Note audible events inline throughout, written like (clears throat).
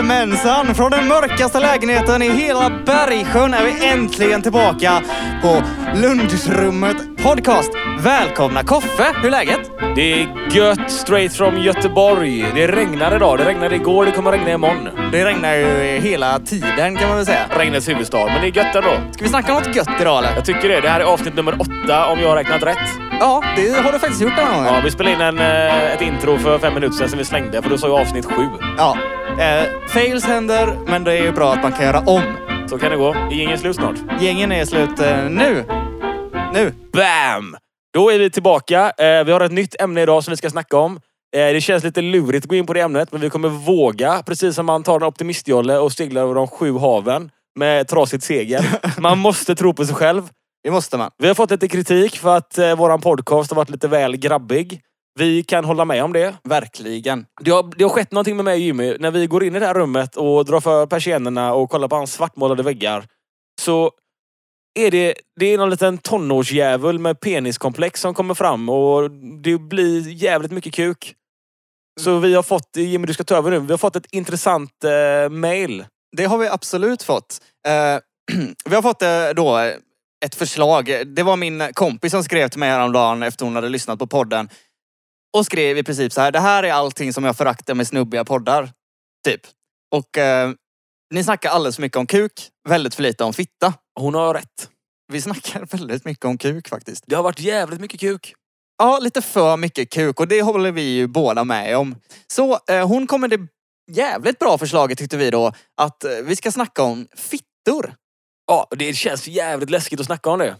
Jajamensan! Från den mörkaste lägenheten i hela Bergsjön är vi äntligen tillbaka på Lunchrummet Podcast. Välkomna Koffe! Hur är läget? Det är gött straight from Göteborg. Det regnar idag. Det regnade igår, det kommer regna imorgon. Det regnar ju hela tiden kan man väl säga. Regnets huvudstad, men det är gött ändå. Ska vi snacka om något gött idag eller? Jag tycker det. Det här är avsnitt nummer åtta om jag har räknat rätt. Ja, det har du faktiskt gjort den här gången. Ja, vi spelade in en, eh, ett intro för fem minuter sedan som vi slängde, för då sa jag avsnitt sju. Ja. Eh, fails händer, men det är ju bra att man kan göra om. Så kan det gå. Är ingen slut snart? Gängen är slut eh, nu. Nu. Bam! Då är vi tillbaka. Eh, vi har ett nytt ämne idag som vi ska snacka om. Eh, det känns lite lurigt att gå in på det ämnet, men vi kommer våga. Precis som man tar en optimistjolle och seglar över de sju haven med trasigt segel. (laughs) Man måste tro på sig själv. Det måste man. Vi har fått lite kritik för att eh, våran podcast har varit lite väl grabbig. Vi kan hålla med om det. Verkligen. Det har, det har skett någonting med mig och Jimmy. När vi går in i det här rummet och drar för persiennerna och kollar på hans svartmålade väggar. Så är det, det är någon liten tonårsjävul med peniskomplex som kommer fram och det blir jävligt mycket kuk. Så vi har fått, Jimmy du ska ta över nu, vi har fått ett intressant eh, mail. Det har vi absolut fått. Eh, (clears throat) vi har fått eh, då ett förslag. Det var min kompis som skrev till mig häromdagen efter hon hade lyssnat på podden. Och skrev i princip så här, det här är allting som jag föraktar med snubbiga poddar. Typ. Och eh, ni snackar alldeles för mycket om kuk, väldigt för lite om fitta. Hon har rätt. Vi snackar (laughs) väldigt mycket om kuk faktiskt. Det har varit jävligt mycket kuk. Ja, lite för mycket kuk och det håller vi ju båda med om. Så eh, hon kom med det jävligt bra förslaget tyckte vi då, att eh, vi ska snacka om fittor. Ja, det känns jävligt läskigt att snacka om det.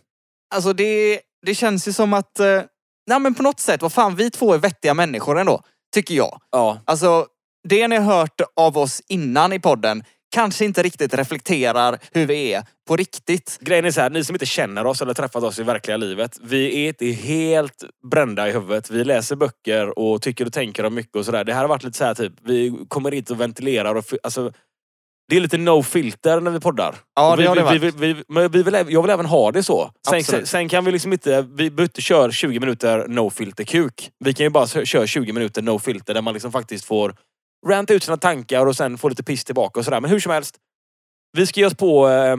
Alltså det, det känns ju som att, eh, nej men på något sätt, vad fan, vi två är vettiga människor ändå. Tycker jag. Ja. Alltså, det ni har hört av oss innan i podden kanske inte riktigt reflekterar hur vi är på riktigt. Grejen är så här, ni som inte känner oss eller träffat oss i verkliga livet. Vi är inte helt brända i huvudet. Vi läser böcker och tycker och tänker om mycket och sådär. Det här har varit lite så här typ, vi kommer hit och ventilerar och... Alltså, det är lite no filter när vi poddar. Ja, det vi, har det vi, vi, vi, men vi vill, jag vill även ha det så. Sen, sen, sen kan vi liksom inte, vi behöver inte köra 20 minuter no filter kuk. Vi kan ju bara kö- köra 20 minuter no filter där man liksom faktiskt får ranta ut sina tankar och sen få lite piss tillbaka och sådär. Men hur som helst. Vi ska ge oss på, eh,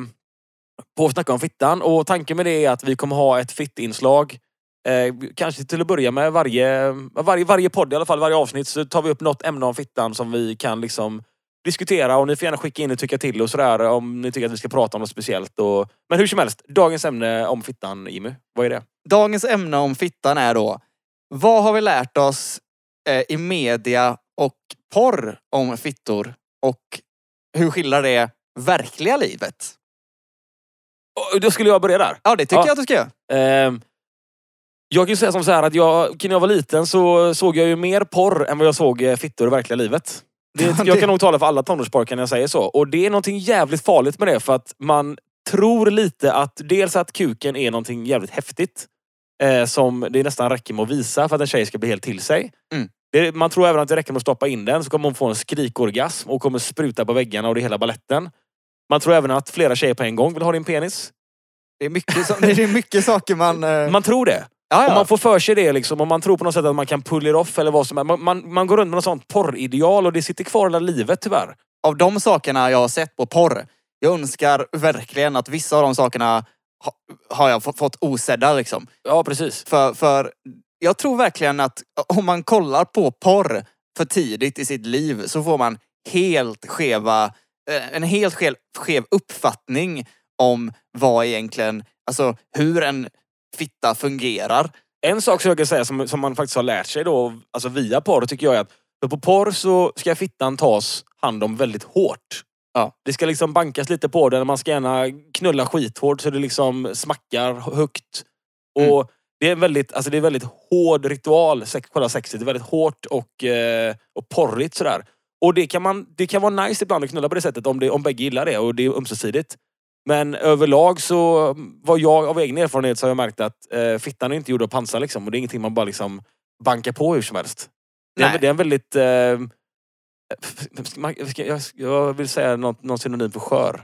på att snacka om fittan och tanken med det är att vi kommer ha ett fittinslag. Eh, kanske till att börja med varje, varje, varje podd i alla fall, varje avsnitt så tar vi upp något ämne om fittan som vi kan liksom diskutera och ni får gärna skicka in och tycka till och sådär om ni tycker att vi ska prata om något speciellt. Och, men hur som helst, dagens ämne om fittan Jimmy, vad är det? Dagens ämne om fittan är då, vad har vi lärt oss eh, i media och porr om fittor? Och hur skiljer det verkliga livet? Och då skulle jag börja där. Ja, det tycker Ja. jag att du ska göra. Ehm, jag kan ju säga som så här att jag, när jag var liten så såg jag ju mer porr än vad jag såg eh, fittor i verkliga livet. Det, Ja, Jag kan nog tala för alla tonårspojkar när jag säger så. Och det är någonting jävligt farligt med det för att man tror lite att dels att kuken är någonting jävligt häftigt. Eh, som det nästan räcker med att visa för att en tjej ska bli helt till sig. Mm. Det, man tror även att det räcker med att stoppa in den så kommer hon få en skrikorgasm och kommer spruta på väggarna och det hela balletten. Man tror även att flera tjejer på en gång vill ha din penis. Det är mycket, så, (laughs) det är mycket saker man... Eh, Man tror det. Ja, Om ja. man får för sig det liksom, om man tror på något sätt att man kan pull it off eller vad som är. Man, man, man går runt med något sånt porrideal och det sitter kvar hela livet tyvärr. Av de sakerna jag har sett på porr, jag önskar verkligen att vissa av de sakerna ha, har jag fått, fått osedda liksom. Ja, precis. För, för jag tror verkligen att om man kollar på porr för tidigt i sitt liv så får man helt skeva, eh, en helt skev, skev uppfattning om vad egentligen, alltså hur en fitta fungerar. En sak som jag kan säga som, som man faktiskt har lärt sig då, alltså via porr, tycker jag är att för på porr så ska fittan tas hand om väldigt hårt. Ja. Det ska liksom bankas lite på den, man ska gärna knulla skithårt så det liksom smackar högt. Mm. Och det är en väldigt, alltså det är en väldigt hård ritual, sex, själva sexet. Det är väldigt hårt och, eh, och porrigt sådär. Och det kan, man, det kan vara nice ibland att knulla på det sättet om, det, om bägge gillar det och det är ömsesidigt. Men överlag så, vad jag av egen erfarenhet så har jag märkt att eh, fittan är inte gjord av pansar liksom. Och det är ingenting man bara liksom bankar på hur som helst. Det är, det är en väldigt... Eh, jag vill säga något, någon synonym för skör.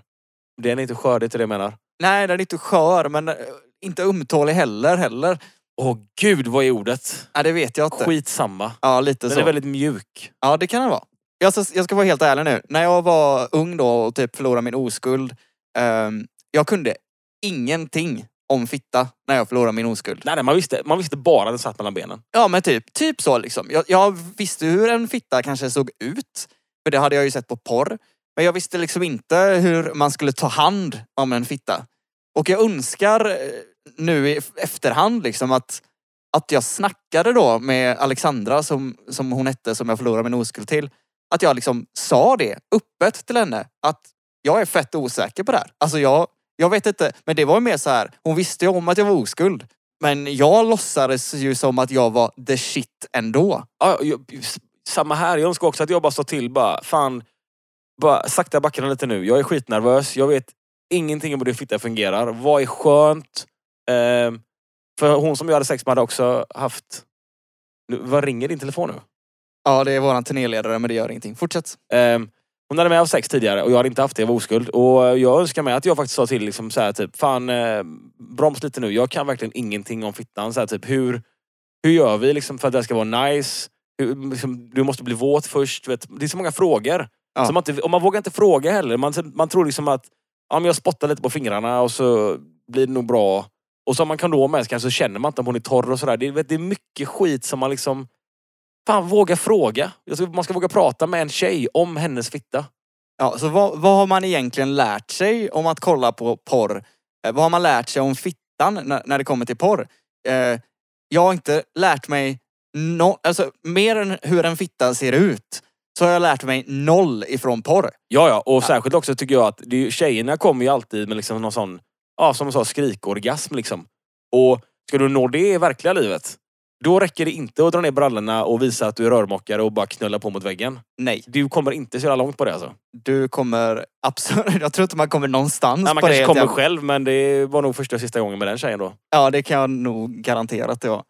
Den är inte skör, det är inte det jag menar. Nej, den är inte skör men eh, inte ömtålig heller heller. Åh gud, vad är ordet? Ja, det vet jag inte. Skitsamma. Ja, lite Den så. är väldigt mjuk. Ja, det kan den vara. jag, ska, jag ska vara helt ärlig nu. När jag var ung då och typ förlorade min oskuld. Ehm, jag kunde ingenting om fitta när jag förlorade min oskuld. Nej, nej, man, visste, man visste bara att den satt mellan benen. Ja men typ, typ så liksom. Jag, jag visste hur en fitta kanske såg ut. För det hade jag ju sett på porr. Men jag visste liksom inte hur man skulle ta hand om en fitta. Och jag önskar eh, nu i efterhand liksom att, att jag snackade då med Alexandra som, som hon hette som jag förlorade min oskuld till. Att jag liksom sa det öppet till henne. Att jag är fett osäker på det här. Alltså jag, jag vet inte. Men det var ju mer så här. Hon visste ju om att jag var oskuld. Men jag låtsades ju som att jag var the shit ändå. Ja, jag, samma här. Jag önskar också att jag bara står till bara, fan, bara sakta backa lite nu. Jag är skitnervös. Jag vet ingenting om hur din fitta fungerar. Vad är skönt? Ehm, för hon som jag hade sex med hade också haft... Nu, vad ringer din telefon nu? Ja, det är våran turnéledare men det gör ingenting. Fortsätt. Ehm, hon hade med haft sex tidigare och jag hade inte haft det, jag var oskuld. Och jag önskar mig att jag faktiskt sa till liksom så här, typ, fan eh, broms lite nu. Jag kan verkligen ingenting om fittan. Så här, typ, hur, hur gör vi liksom för att det ska vara nice? Hur, liksom, du måste bli våt först. Vet. Det är så många frågor. Ja. Så man, inte, och man vågar inte fråga heller. Man, man tror liksom att ja, men jag spottar lite på fingrarna och så blir det nog bra. Och så om man kondom med sig så känner man inte om hon är torr och sådär. Det, vet, det är mycket skit som man liksom... Fan, våga fråga. Man ska våga prata med en tjej om hennes fitta. Ja, så vad, vad har man egentligen lärt sig om att kolla på porr? Eh, vad har man lärt sig om fittan när, när det kommer till porr? Eh, jag har inte lärt mig no, alltså, mer än hur en fitta ser ut. Så har jag lärt mig noll ifrån porr. Ja, ja. Och särskilt också tycker jag att det, tjejerna kommer ju alltid med liksom någon sån, ja som du sa, skrikorgasm liksom. Och ska du nå det i verkliga livet, då räcker det inte att dra ner brallorna och visa att du är rörmokare och bara knulla på mot väggen. Nej, Du kommer inte så jävla långt på det alltså. du kommer absolut... (laughs) Jag tror inte man kommer någonstans Nej, man på kanske det. kommer Jag- själv men det var nog första och sista gången med den tjejen då. Ja, det kan jag nog garantera att det var.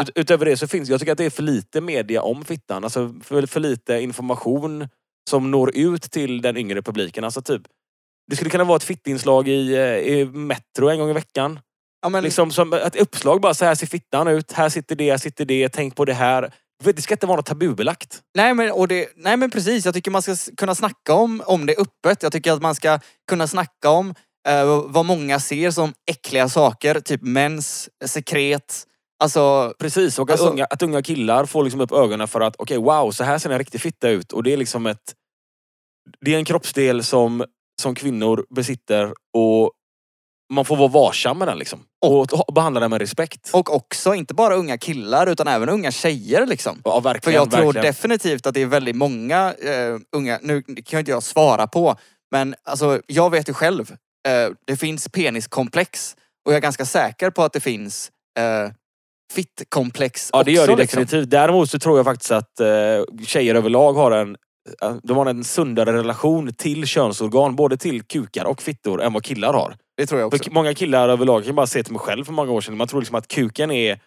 Ut, utöver det så finns jag tycker att det är för lite media om fittan. Alltså för, för lite information som når ut till den yngre publiken. Alltså typ, det skulle kunna vara ett fittinslag i, eh, i Metro en gång i veckan. Ja, men Liksom som ett uppslag bara, så här ser fittan ut, här sitter det, här sitter det, tänk på det här. Det ska inte vara något tabubelagt. Nej men, och det, nej men precis, jag tycker man ska kunna snacka om, om det öppet. Jag tycker att man ska kunna snacka om eh, vad många ser som äckliga saker. Typ mens, sekret. Alltså, Precis, och att, Alltså- unga, att unga killar får liksom upp ögonen för att okej wow, så här ser en riktig fitta ut. Och det är liksom ett... Det är en kroppsdel som, som kvinnor besitter och man får vara varsam med den liksom. Och, ta- behandla den med respekt. och också inte bara unga killar utan även unga tjejer liksom. ja, För verkligen, jag tror verkligen. definitivt att det är väldigt många eh, unga, nu kan inte jag svara på, men alltså jag vet ju själv. Eh, det finns peniskomplex och jag är ganska säker på att det finns eh, fittkomplex Ja det gör det också, liksom. definitivt. Däremot så tror jag faktiskt att eh, tjejer överlag har en de har en sundare relation till könsorgan, både till kukar och fittor, än vad killar har. Det tror jag också. För många killar överlag, jag kan bara se till mig själv för många år sedan, man tror liksom att kuken är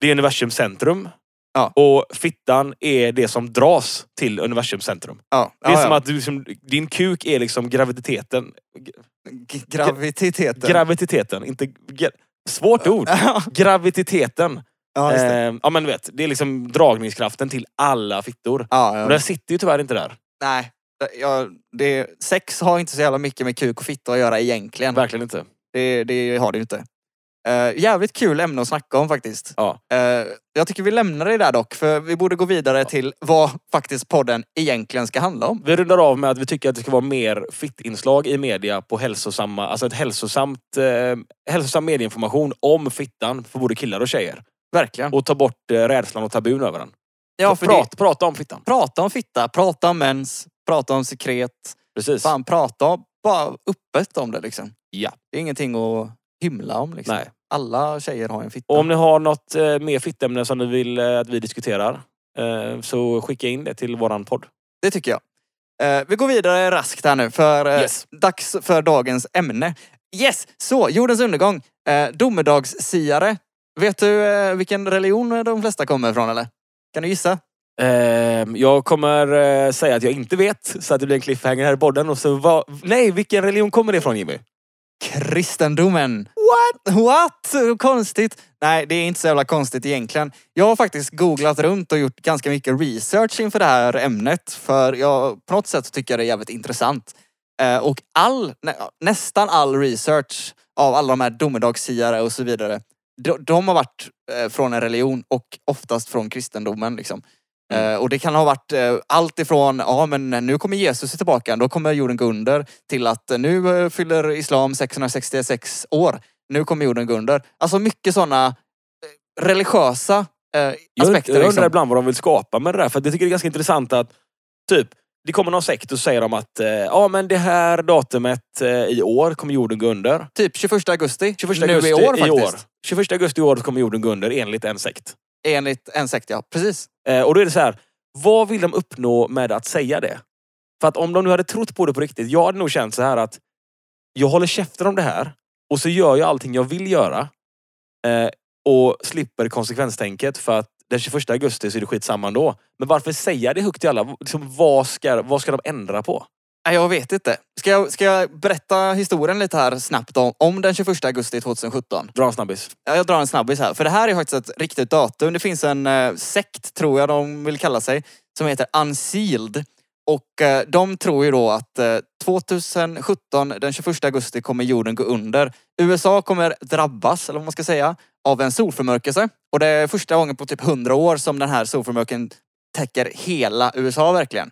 det är universums centrum. Ja. Och fittan är det som dras till universums centrum. Ja, Det är ja, som att du, liksom, din kuk är liksom graviditeten. G- Graviditeten. Graviditeten, inte... Svårt ord. (laughs) ja, just det. Eh, ja men du vet, det är liksom dragningskraften till alla fittor. Ja, Och ja. den sitter ju tyvärr inte där. Nej. Ja, det, sex har inte så jävla mycket med kuk och fitta att göra egentligen. Verkligen inte. Det, det har det ju inte. Uh, jävligt kul ämne att snacka om faktiskt. Ja. Eh, jag tycker vi lämnar det där dock, för vi borde gå vidare till vad faktiskt podden egentligen ska handla om. Vi rundar av med att vi tycker att det ska vara mer fittinslag i media på hälsosamma, alltså ett hälsosamt, eh, hälsosam medieinformation om fittan för både killar och tjejer. Verkligen. Och ta bort eh, rädslan och tabun över den. ja, för prata, det, prata om fittan. prata om fitta, prata om mens, prata om sekret. Precis. Fan, prata bara öppet om det liksom. Ja. Det är ingenting att hymla om liksom. Nej. Alla tjejer har en fitta. Och om ni har något eh, mer fittämne som ni vill eh, att vi diskuterar eh, så skicka in det till våran podd. Det tycker jag. Eh, vi går vidare raskt här nu för eh, Yes. dags för dagens ämne. Yes! Så, jordens undergång. Eh, domedagssiare. Vet du eh, vilken religion de flesta kommer ifrån eller? Kan du gissa? Eh, jag kommer eh, säga att jag inte vet så att det blir en cliffhanger här i podden. Och så var, nej, vilken religion kommer det ifrån Jimmy? kristendomen. What? What? Konstigt. Nej, det är inte så jävla konstigt egentligen. Jag har faktiskt googlat runt och gjort ganska mycket research inför det här ämnet. För jag, på något sätt tycker jag det är jävligt intressant. Eh, och all, nä, nästan all research av alla de här domedagssiare och så vidare. De, de har varit eh, från en religion och oftast från kristendomen. Liksom. Mm. Eh, och det kan ha varit eh, allt ifrån, ja men nu kommer Jesus tillbaka, då kommer jorden gå under, till att nu eh, fyller islam 666 år, nu kommer jorden gå under. Alltså mycket sådana eh, religiösa eh, aspekter. jag undrar liksom. ibland vad de vill skapa med det där. För jag tycker det är ganska intressant att typ, det kommer någon sekt och säger de att eh, ja men det här datumet eh, i år kommer jorden gå under. Typ 21 augusti, 21 nu augusti i år i faktiskt. år. 21 augusti i år kommer jorden gå under enligt en sekt. Enligt en sekt, ja. Precis. Eh, och då är det så här, vad vill de uppnå med att säga det? För att om de nu hade trott på det på riktigt, jag hade nog känt så här att jag håller käften om det här och så gör jag allting jag vill göra eh, och slipper konsekvenstänket för att den 21 augusti så är det skitsamma ändå. Men varför säga det högt till alla? Liksom, vad, ska, vad ska de ändra på? Nej, jag vet inte. Ska jag, ska jag berätta historien lite här snabbt om, om den 21 augusti 2017? Dra en snabbis. Ja, jag drar en snabbis här. För det här är faktiskt ett riktigt datum. Det finns en eh, sekt, tror jag de vill kalla sig, som heter Unsealed. Och eh, de tror ju då att eh, 2017, den 21 augusti, kommer jorden gå under. USA kommer drabbas, eller vad man ska säga, av en solförmörkelse. Och det är första gången på typ 100 år som den här solförmörkelsen täcker hela USA verkligen.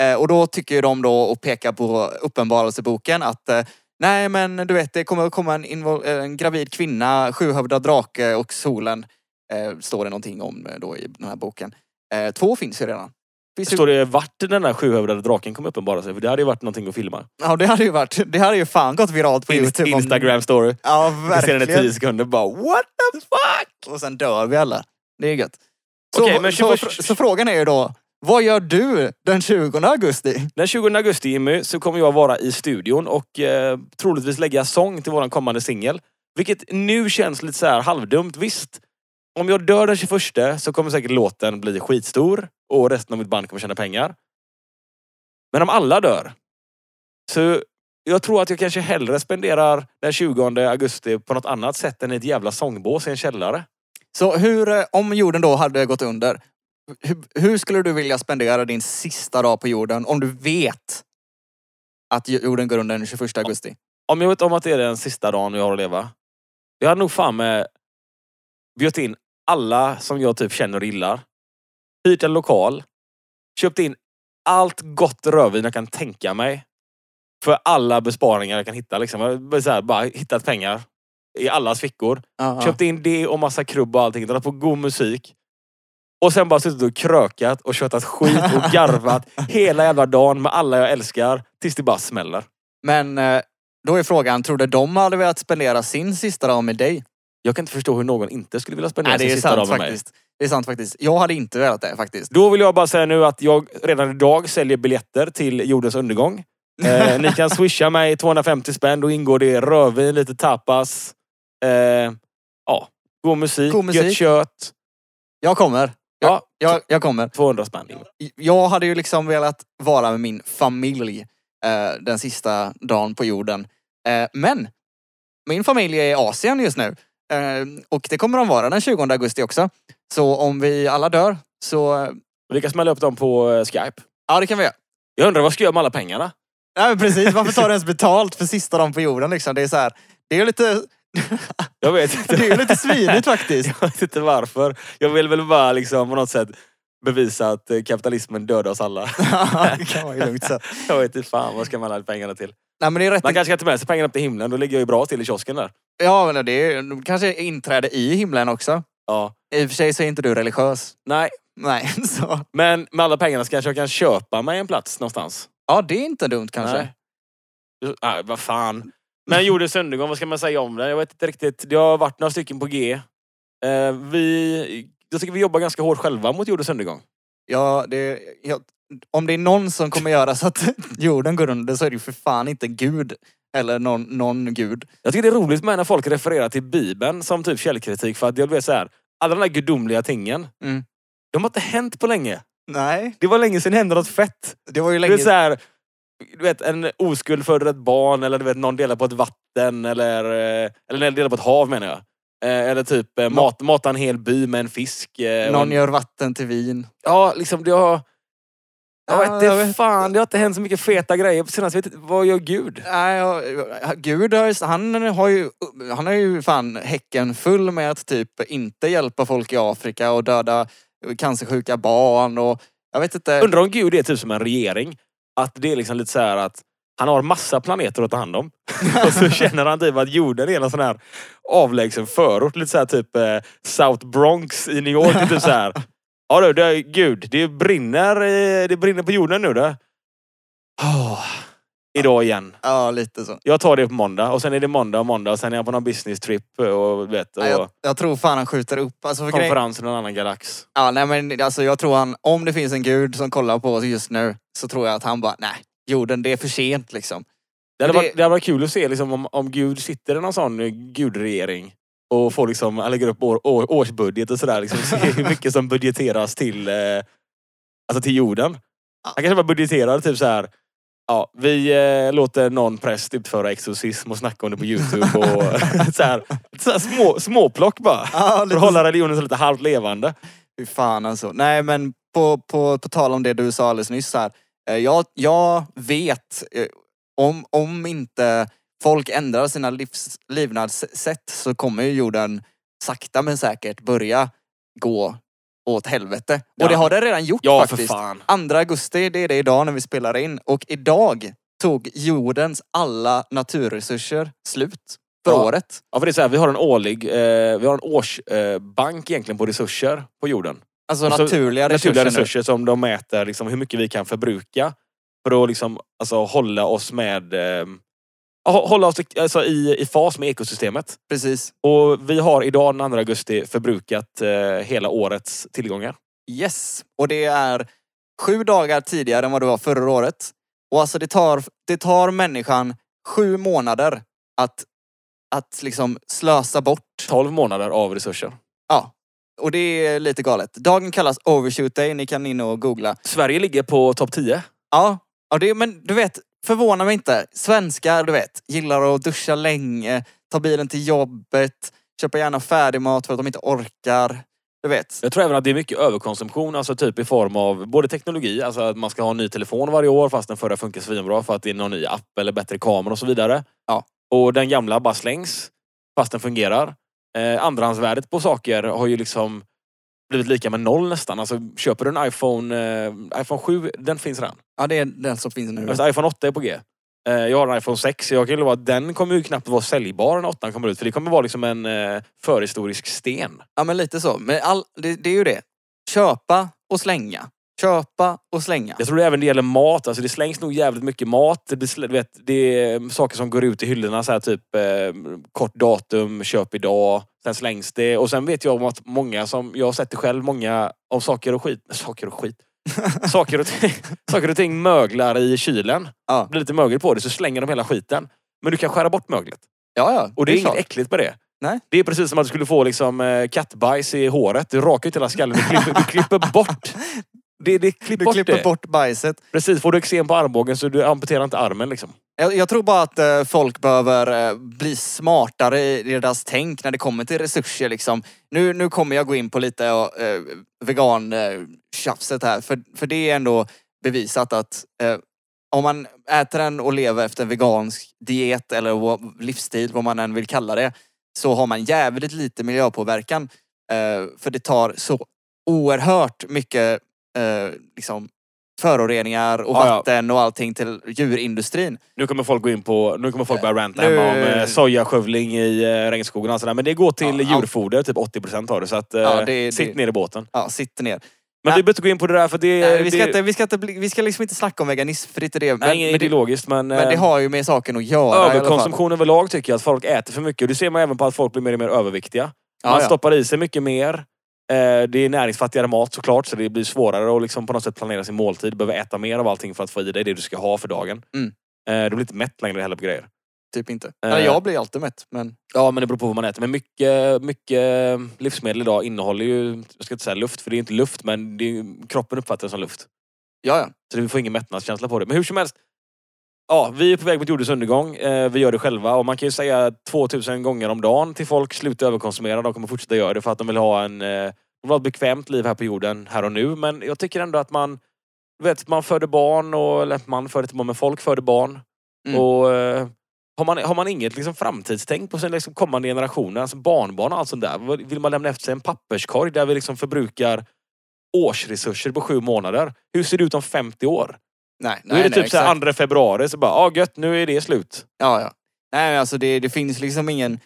Eh, och då tycker ju de då och pekar på uppenbarelseboken att eh, nej men du vet det kommer komma en, invol- eh, en gravid kvinna, sjuhövdad drake och solen. Eh, står det någonting om eh, då i den här boken. Eh, två finns ju redan. Finns ju, Står det vart den där sjuhövdade draken kommer uppenbara sig? För det hade ju varit någonting att filma. ja det hade ju varit, det hade ju fan gått viralt på Inst- Youtube. Instagram story. Ja Jag ser den i verkligen. tio sekunder bara what the fuck? Och sen dör vi alla. Det är gött. Så, Okej, men så, 21 så frågan är ju då, vad gör du den 20 augusti? Den 20 augusti Jimmy så kommer jag vara i studion och eh, troligtvis lägga sång till våran kommande singel. Vilket nu känns lite så här halvdumt. Visst, om jag dör den 21 så kommer säkert låten bli skitstor och resten av mitt band kommer tjäna pengar. Men om alla dör så jag tror att jag kanske hellre spenderar den 20 augusti på något annat sätt än i ett jävla sångbås i en källare. Så hur, eh, om jorden då hade gått under, hur, hur skulle du vilja spendera din sista dag på jorden om du vet att jorden går under den 21 augusti? Om jag vet om att det är den sista dagen jag har att leva. Jag hade nog fan med bjudit in alla som jag typ känner och gillar. Hyrt en lokal. Köpt in allt gott rödvin jag kan tänka mig. För alla besparingar jag kan hitta. Liksom. Jag så här, bara hittat pengar i allas fickor. Ja. Köpt in det och massa krubb och allting. Dragit på god musik. Och sen bara suttit och krökat och köttat skit och (laughs) garvat hela jävla dagen med alla jag älskar. Tills det bara smäller. Men eh, då är frågan, tror du de hade velat spendera sin sista dag med dig? Jag kan inte förstå hur någon inte skulle vilja spendera Nej, det sin är sista dag sant med mig. faktiskt. Det är sant faktiskt. Jag hade inte velat det faktiskt. Då vill jag bara säga nu att jag redan idag säljer biljetter till jordens undergång. (laughs) Eh, ni kan swisha mig 250 spänn. Då ingår det rödvin, lite tapas. Eh, ja, god musik, God musik. gött kött. Jag kommer. Ja, Jag, jag kommer. 200 spänn. Jag hade ju liksom velat vara med min familj eh, den sista dagen på jorden. Eh, men min familj är i Asien just nu. Eh, och det kommer de vara den 20 augusti också. Så om vi alla dör så... Vi kan smälla upp dem på eh, Skype. Ja, det kan vi göra. Jag undrar vad ska jag göra med alla pengarna? Ja, men precis. Varför tar du (laughs) ens betalt för sista dagen på jorden liksom? Det är så här... Det är lite... Jag vet inte. (laughs) Det är lite svinigt faktiskt. (laughs) Jag vet inte varför. Jag vill väl bara liksom på något sätt bevisa att eh, kapitalismen dödar oss alla. (laughs) det kan man ju lugnt säga. (laughs) Jag vet inte fan vad ska man alla pengarna till. Nej men det är rätt... Man kanske ska ta med sig pengarna upp till himlen. Då ligger jag ju bra till i kiosken där. Ja men det är kanske inträde i himlen också. Ja. I och för sig så är inte du religiös. Nej, Nej, (laughs) så... Men med alla pengarna så kanske jag kan köpa mig en plats någonstans. Ja, det är inte dumt kanske. Nej. Nej, vad fan. Men jordens undergång, vad ska man säga om det? Jag vet inte riktigt. Det har varit några stycken på G. Eh, vi, jag tycker vi jobbar ganska hårt själva mot jordens undergång. Ja, det, ja, om det är någon som kommer göra så att (laughs) jorden går under så är det ju för fan inte Gud. Eller någon, någon gud. Jag tycker det är roligt med när folk refererar till Bibeln som typ källkritik för att jag vet så här, alla de där gudomliga tingen, Mm. de har inte hänt på länge. Nej, Det var länge sedan det hände något fett. det var ju Det är länge... så här, du vet, en oskuld föder ett barn eller du vet, någon delar på ett vatten eller, eh, eller delar på ett hav menar jag. Eh, Eller typ eh, mat, mata en hel by med en fisk. eh, Någon gör vatten till vin. Ja, liksom det har... Jag vet Ja, inte vet. fan, det har inte hänt så mycket feta grejer på senaste. Vet vad gör Gud? Nej, Gud har han har ju, han har ju fan häcken full med att typ inte hjälpa folk i Afrika och döda cancersjuka barn och jag vet inte. Undrar om Gud är typ som en regering. Att det är liksom lite så här att han har massa planeter att ta hand om. (laughs) och så känner han typ att jorden är en sån här avlägsen förort. Lite så här typ eh, South Bronx i New York. Typ så här. (laughs) Ja du, det gud, det brinner, eh, det brinner på jorden nu det. Oh, idag igen. Ja, lite så. Jag tar det på måndag och sen är det måndag och måndag och sen är jag på någon business trip och vet och Nej, jag, jag tror fan han skjuter upp. Alltså, för konferens i någon annan galax. ja, nej, men alltså, jag tror han, om det finns en gud som kollar på oss just nu så tror jag att han bara, nej, jorden det är för sent liksom. Det hade, det- varit, det hade varit kul att se liksom, om, om Gud sitter i någon sån eh, gudregering och får liksom, han lägger upp år, år, årsbudget och sådär. Liksom, se hur mycket som budgeteras till, eh, alltså till jorden. Han kanske bara budgeterar typ så här. Ja, vi eh, låter någon präst utföra exorcism och snacka om det på Youtube och (laughs) så här, så här små, småplock bara. Ja, För att hålla religionen så lite halvt levande. Fy fan alltså. Nej men på, på, på tal om det du sa alldeles nyss här. Eh, Jag, jag vet, eh, om, om inte folk ändrar sina livs, levnadssätt så kommer ju jorden sakta men säkert börja gå åt helvete. Ja. Och det har det redan gjort Ja, faktiskt. fan. 2 augusti, det är det idag när vi spelar in. Och idag tog jordens alla naturresurser slut för Ja. året. Ja, för det är så här, vi har en årlig, eh, vi har en årsbank eh, egentligen på resurser på jorden. Alltså Och så- naturliga resurser. naturliga nu. resurser som de mäter liksom, hur mycket vi kan förbruka. För att liksom, alltså, hålla oss med eh, hå- hålla oss alltså, i, i fas med ekosystemet. Precis. Och vi har idag den 2 augusti förbrukat eh, hela årets tillgångar. Yes. Och det är sju dagar tidigare än vad det var förra året. Och alltså det tar, det tar människan sju månader att, att liksom slösa bort. 12 månader av resurser. Ja. Och det är lite galet. Dagen kallas overshoot day. Ni kan in och googla. Sverige ligger på topp 10. Ja, ja det, men du vet, förvåna mig inte. Svenskar, du vet, gillar att duscha länge, ta bilen till jobbet, köpa gärna färdigmat för att de inte orkar. Du vet. Jag tror även att det är mycket överkonsumtion, alltså typ i form av både teknologi, alltså att man ska ha en ny telefon varje år fast den förra funkar svinbra för att det är någon ny app eller bättre kamera och så vidare. Ja. Och den gamla bara slängs fast den fungerar. Eh, andrahandsvärdet på saker har ju liksom blivit lika med noll nästan. Alltså köper du en iPhone, eh, iPhone 7, den finns redan. Ja, det är den som finns nu. Alltså, iPhone 8 är på G. Eh, jag har en iPhone 6, så jag kan lova att den kommer ju knappt vara säljbar när 8 kommer ut. För det kommer vara liksom en eh, förhistorisk sten. Ja, men lite så. Men all, det, det är ju det. Köpa och slänga. Köpa och slänga. Jag tror det även det gäller mat. Alltså det slängs nog jävligt mycket mat. Det, blir vet, det är saker som går ut i hyllorna. Så här, typ eh, kort datum, köp idag. Sen slängs det. Och sen vet jag om att många som, jag har sett det själv, många av saker och skit. Saker och skit. (laughs) saker, och ting, saker och ting möglar i kylen. Ja, Det blir lite mögel på det så slänger de hela skiten. Men du kan skära bort möglet. ja. ja Och det är, inget klart. äckligt med det. Nej. Det är precis som att du skulle få liksom, eh, kattbajs i håret. Du rakar ut hela skallen. Du klipper, du klipper bort. (laughs) Det, det, klipp Du bort klipper det. bort bajset. Precis, får du eksem på armbågen så du amputerar inte armen liksom. Jag, jag tror bara att eh, folk behöver eh, bli smartare i deras tänk när det kommer till resurser. Liksom. Nu, nu kommer jag gå in på lite eh, vegan-tjafset här. För, för det är ändå bevisat att eh, om man äter en och lever efter en vegansk diet eller livsstil, vad man än vill kalla det, så har man jävligt lite miljöpåverkan. Eh, för det tar så oerhört mycket eh, liksom, föroreningar och Ja, ja. vatten och allting till djurindustrin. Nu kommer folk gå in på, nu kommer folk börja ranta Nu- hemma om eh, sojaskövling i eh, regnskogen och sådär. Men det går till Ja, ja. djurfoder, typ 80% av det. Så att, eh, Ja, det- sitt det- ner i båten. Ja, sitter ner. Men Nej. vi behöver inte gå in på det där för det... Nej, vi, ska det inte, vi, ska inte, bli- vi ska liksom inte snacka om veganism, för det är inte det. nej, men, det, men... men det eh, har ju med saken att göra i alla fall. Överkonsumtion överlag tycker jag, att folk äter för mycket. Och det ser man även på att folk blir mer och mer överviktiga. Ja, Man ja. stoppar i sig mycket mer. Eh, Det är näringsfattigare mat såklart, så det blir svårare att liksom på något sätt planera sin måltid. Du behöver äta mer av allting för att få i dig det du ska ha för dagen. Mm. Eh, Du blir inte mätt längre heller på grejer. Typ inte. Eller jag blir alltid mätt, men... Ja, men det beror på vad man äter. Men mycket, mycket livsmedel idag innehåller ju, jag ska inte säga luft, för det är inte luft, men är, kroppen uppfattar det som luft. Ja, ja. Så vi får ingen mättnadskänsla på det. Men hur som helst, ja, vi är på väg mot jordens undergång. Eh, vi gör det själva och man kan ju säga 2000 gånger om dagen till folk, sluta överkonsumera. De kommer fortsätta göra det för att de vill ha en, eh, de vill ha ett bekvämt liv här på jorden, här och nu. Men jag tycker ändå att man, vet, man föder barn och, eller man föder inte barn, men folk föder barn. Mm. Och eh, har man, har man inget liksom, framtidstänk på sina liksom, kommande generationer, alltså barnbarn och allt sånt där. Vill man lämna efter sig en papperskorg där vi liksom förbrukar årsresurser på sju månader? Hur ser det ut om 50 år? Nej, nej, är det nej, typ så exakt. 2 februari, så bara, ja ah, gött, nu är det slut. Ja, ja. Nej, alltså det, det finns liksom ingen...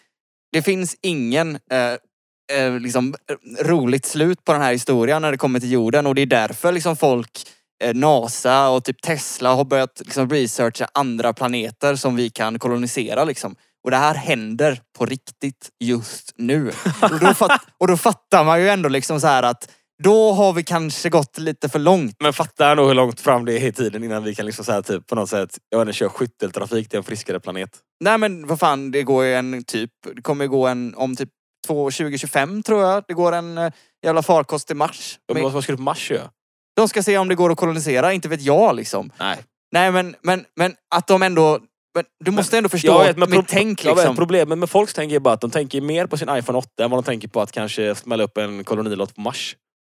Det finns ingen eh, eh, liksom, roligt slut på den här historien när det kommer till jorden och det är därför liksom folk, eh, NASA och typ Tesla har börjat liksom researcha andra planeter som vi kan kolonisera liksom. Och det här händer på riktigt just nu. Och då, fatt, och då fattar man ju ändå liksom så här att då har vi kanske gått lite för långt. Men fatta ändå hur långt fram det är i tiden innan vi kan liksom här, typ, på något sätt, jag vet inte, köra skytteltrafik till en friskare planet. Nej men vad fan, det går ju en typ, det kommer ju gå en om typ två- 2025 tror jag. Det går en eh, jävla farkost till Mars. Men vad vad ska du på Mars göra? De ska se om det går att kolonisera, inte vet jag liksom. Nej. Nej men, men, men att de ändå, men du måste ändå förstå Jag vet, men mitt pro- tänk jag liksom. vet, problemet med folks tänk är bara att de tänker mer på sin iPhone 8 än vad de tänker på att kanske smälla upp en kolonilott på Mars.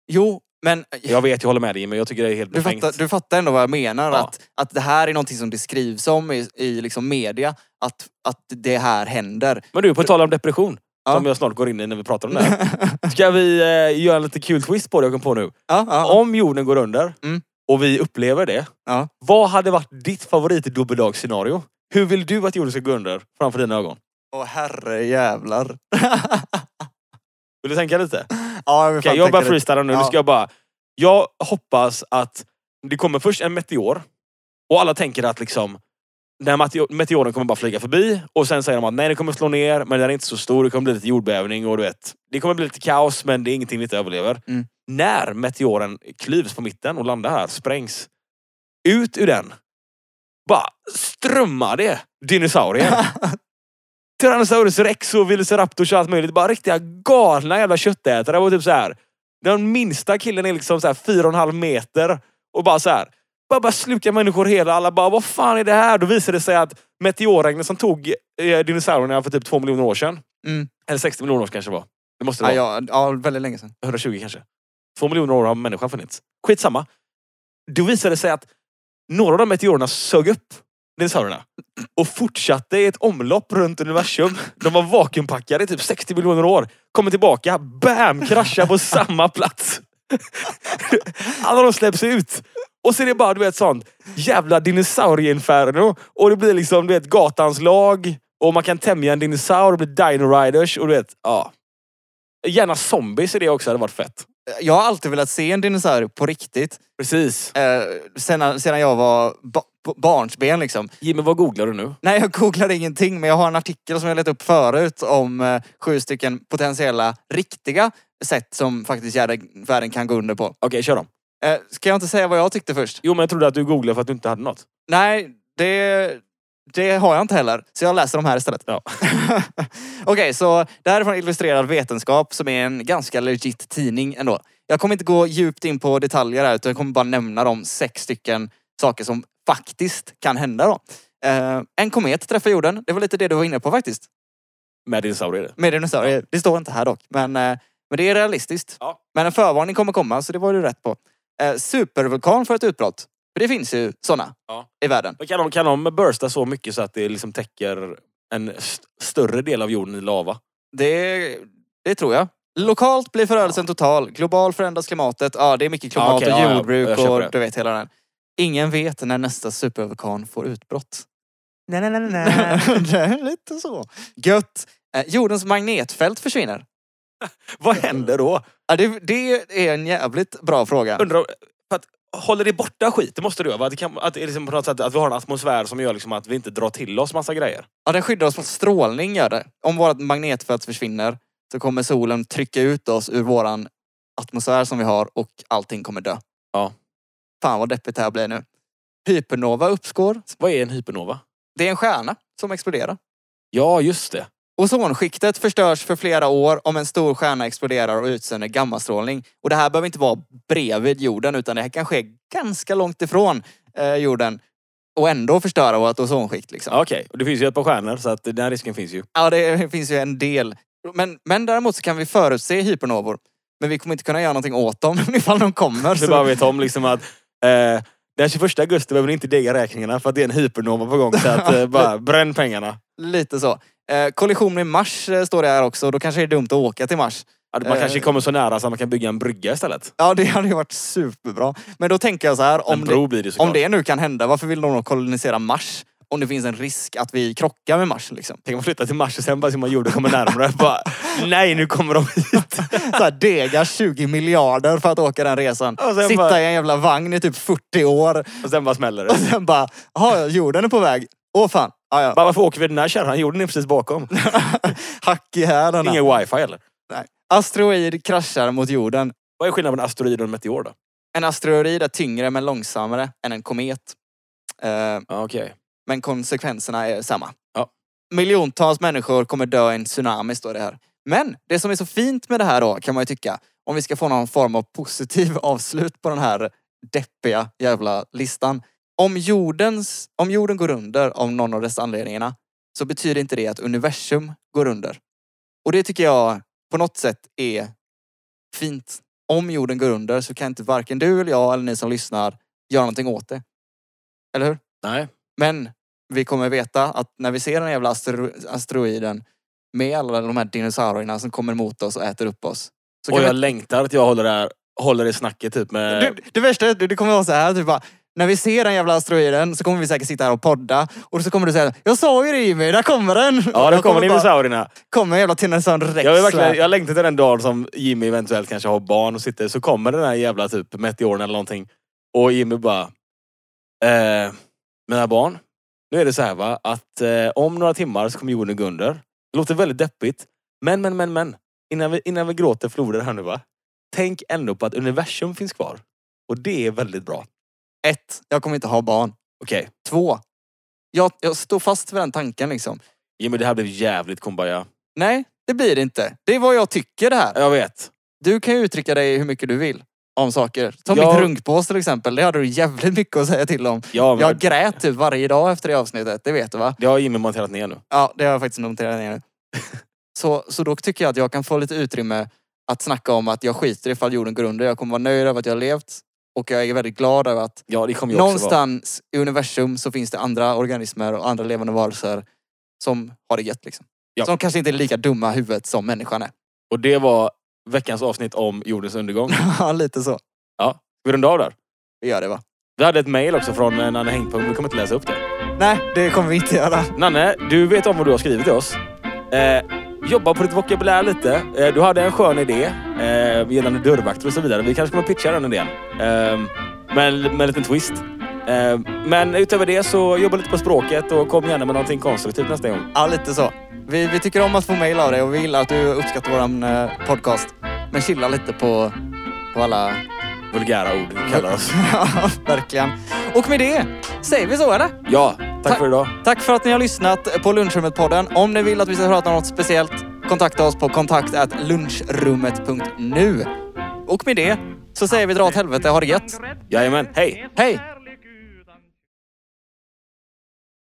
Jo, men Jag vet, jag håller med dig men jag tycker det är helt du befängt. fattar, du fattar ändå vad jag menar. Ja. Att, att det här är någonting som det skrivs om i, i liksom media. Att, att det här händer. Men du, på tal om depression. Ja. Som jag snart går in i när vi pratar om det här. (laughs) Ska vi eh, göra en lite kul twist på det jag kom på nu? ja. Om jorden går under Mm. och vi upplever det. Vad hade varit ditt favorit dubbeldags-scenario? Hur vill du att jorden ska gå under framför dina ögon? Åh herre jävlar. (laughs) Vill du tänka lite? Ja, fan jag bara lite. freestylar nu. Ja. Nu ska jag bara... Jag hoppas att det kommer först en meteor. Och alla tänker att liksom... Den här meteo- meteoren kommer bara flyga förbi och sen säger de att nej, det kommer slå ner, men den är inte så stor. Det kommer bli lite jordbävning och du vet. Det kommer bli lite kaos, men det är ingenting vi inte överlever. Mm. När meteoren klyvs på mitten och landar här, sprängs. Ut ur den. Bara strömmar det dinosaurier. (laughs) Tyrannosaurus rex och velociraptors och allt möjligt. Bara riktiga galna jävla köttätare. Och typ så här. Den minsta killen är liksom så här fyra och en halv meter. Och bara så här. Bara, bara slukar människor hela. Alla bara, vad fan är det här? Då visar det sig att meteorregnet som tog eh, dinosaurierna för typ två miljoner år sedan. Mm. Eller 60 miljoner år kanske det var. Det måste det Ja, vara. ja, ja, väldigt länge sedan. 120 kanske. Två miljoner år har människan funnits. Skitsamma. Då visade det sig att några av de meteorerna sög upp dinosaurierna. Och fortsatte i ett omlopp runt universum. De var vakuumpackade i typ 60 miljoner år. Kommer tillbaka, bam! Kraschar på samma plats. Alla de släpps ut. Och så är det bara du vet sånt jävla dinosaurieinferno. Och det blir liksom du vet gatans lag. Och man kan tämja en dinosaur och bli dino riders. Och du vet, ja. Gärna zombies i det också hade varit fett. Jag har alltid velat se en dinosaurie på riktigt. Precis. Eh, sedan, sedan jag var barnsben liksom. Jimmy, vad googlar du nu? Nej, jag googlade ingenting men jag har en artikel som jag lät upp förut om eh, sju stycken potentiella riktiga sätt som faktiskt världen kan gå under på. Okej, kör dem. Eh, ska jag inte säga vad jag tyckte först? Jo, men jag trodde att du googlade för att du inte hade något. Nej, det, det har jag inte heller. Så jag läser de här istället. Ja. (laughs) Okej, så det här är från Illustrerad Vetenskap som är en ganska legit tidning ändå. Jag kommer inte gå djupt in på detaljer här utan jag kommer bara nämna de sex stycken saker som faktiskt kan hända då. Eh, en komet träffar jorden. Det var lite det du var inne på faktiskt. Med dinosaurier. Med dinosaurier. Det står inte här dock. Men, eh, men det är realistiskt. Ja. Men en förvarning kommer komma så det var du rätt på. Eh, supervulkan för ett utbrott. För det finns ju sådana Ja. i världen. Men kan de, kan de bursta så mycket så att det liksom täcker en st- större del av jorden i lava? Det, det tror jag. Lokalt blir förödelsen total. Global förändras klimatet. Ja, det är mycket klimat Ja, okej, och ja, ja. jordbruk och du vet hela den. Ingen vet när nästa supervulkan får utbrott. Nej, nej, nej, nej. (laughs) det är lite så. Gött. Eh, jordens magnetfält försvinner. (laughs) Vad händer då? Ja, det, det är en jävligt bra fråga. Undrar, för att, håller det borta skit? Det måste det göra. va? Att, det kan, att, det är liksom på något sätt, att vi har en atmosfär som gör liksom att vi inte drar till oss massa grejer. Ja, den skyddar oss mot strålning gör det. Om vårt magnetfält försvinner så kommer solen trycka ut oss ur våran atmosfär som vi har och allting kommer dö. Ja. Fan vad deppigt det här blir nu. Hypernova uppskår. Vad är en hypernova? Det är en stjärna som exploderar. Ja, just det. Ozonskiktet förstörs för flera år om en stor stjärna exploderar och utsänder gammastrålning. Och det här behöver inte vara bredvid jorden utan det här kan ske ganska långt ifrån eh, jorden. och ändå förstöra vårt ozonskikt. Liksom. Okej, och det finns ju ett par stjärnor så att den risken finns ju. Ja, det (laughs) finns ju en del. Men, men däremot så kan vi förutse hypernovor. Men vi kommer inte kunna göra någonting åt dem (laughs) ifall de kommer. (laughs) Så Så, bara vet om liksom att eh, den 21 augusti behöver ni inte dega räkningarna för att det är en hypernova på gång. Så att eh, (laughs) bara bränn pengarna. lite så. Eh, kollision med Mars eh, står det här också. Då kanske det är dumt att åka till Mars. Man kanske kommer så nära så att man kan bygga en brygga istället. Ja, det hade ju varit superbra. Men då tänker jag så här. En Om bro det, blir det såklart. om det nu kan hända, varför vill de då kolonisera Mars? Om det finns en risk att vi krockar med Mars liksom. Tänk om man flyttar till Mars och sen bara ser man jorden kommer närmare. (laughs) bara, nej, nu kommer de hit. (laughs) Så här, dega 20 miljarder för att åka den resan. Och Sitta bara- i en jävla vagn i typ 40 år. Och sen bara smäller Och det. sen bara, jaha, jorden är på väg. Åh fan. Ah, ja. Bara, varför åker vi den här kärran? Jorden är precis bakom. (laughs) Hack i hälen. Ingen wifi eller? Nej. Asteroid kraschar mot jorden. Vad är skillnaden mellan asteroid och en meteor då? En asteroid är tyngre men långsammare än en komet. Eh, Ja, Okej. Men konsekvenserna är samma. Ja. Miljontals människor kommer dö i en tsunami, står det här. Men det som är så fint med det här då, kan man ju tycka, om vi ska få någon form av positiv (laughs) avslut på den här deppiga jävla listan. Om, jordens, om jorden går under av någon av dessa anledningarna så betyder inte det att universum går under. Och det tycker jag på något sätt är fint. Om jorden går under så kan inte varken du eller jag eller ni som lyssnar göra någonting åt det. Eller hur? Nej. Men vi kommer veta att när vi ser den jävla astero- asteroiden med alla de här dinosaurierna som kommer mot oss och äter upp oss. Så Och jag vi... längtar att jag håller det här, håller det snacket typ med... det, det värsta är att det kommer vara så här, typ bara, när vi ser den jävla asteroiden så kommer vi säkert sitta här och podda och så kommer du säga Jag sa ju det Jimmy, där kommer den! Ja, Jag kommer dinosaurierna. Kommer jävla Tyrannosaurus rex. Jag, verkligen, jag längtar till den dagen som Jimmy eventuellt kanske har barn och sitter, så kommer den här jävla typ meteoren eller någonting. Och Jimmy bara... Eh, mina barn, nu är det så här va, att eh, om några timmar så kommer jorden gå under. Det låter väldigt deppigt. Men, men, men, men. Innan vi, innan vi gråter floder här nu va. Tänk ändå på att universum finns kvar. Och det är väldigt bra. Ett, jag kommer inte ha barn. Okej, Två, jag, jag står fast vid den tanken liksom. Jimmy det här blev jävligt kumbaya. Nej, det blir det inte. Det är vad jag tycker det här. Jag vet. Du kan ju uttrycka dig hur mycket du vill om saker. Ta Ja. mitt runkpås till exempel. Det hade du jävligt mycket att säga till om. Ja, men, Jag grät typ varje dag efter det avsnittet. Det vet du va? det har Jimmy monterat ner nu. Ja, det har jag faktiskt noterat ner nu. (laughs) Så, så då tycker jag att jag kan få lite utrymme att snacka om att jag skiter ifall jorden går under. Jag kommer vara nöjd över att jag har levt. Och jag är väldigt glad över att Ja, det kommer jag också vara. någonstans i universum så finns det andra organismer och andra levande varelser som har det gött liksom. Ja. Som kanske inte är lika dumma i huvudet som människan är. Och det var veckans avsnitt om jordens undergång. (laughs) Ja, lite så. Ja, vi rundar av där. Vi gör det va? Vi hade ett mail också från eh, Nanne Hängpung, vi kommer inte läsa upp det. Nej, det kommer vi inte göra. Nanne, du vet om vad du har skrivit till oss. Eh, jobba på ditt vokabulär lite. Eh, du hade en skön idé eh, gällande dörrvakter och så vidare. Vi kanske kommer pitcha den idén. Eh, med, med en liten twist. Eh, men utöver det så jobba lite på språket och kom gärna med någonting konstruktivt nästa gång. Ja, lite så. Vi, vi tycker om att få mejl av dig och vi gillar att du uppskattar våran eh, podcast. Men chilla lite på, på alla... Vulgära ord vi kallar oss. (laughs) Ja, verkligen. Och med det säger vi så, eller? Ja, tack Ta- för idag. Tack för att ni har lyssnat på Lunchrummet-podden. Om ni vill att vi ska prata om något speciellt, kontakta oss på kontakt lunchrummet.nu. Och med det så säger vi dra åt helvete, ha det gött. Jajamän, hej! Hej!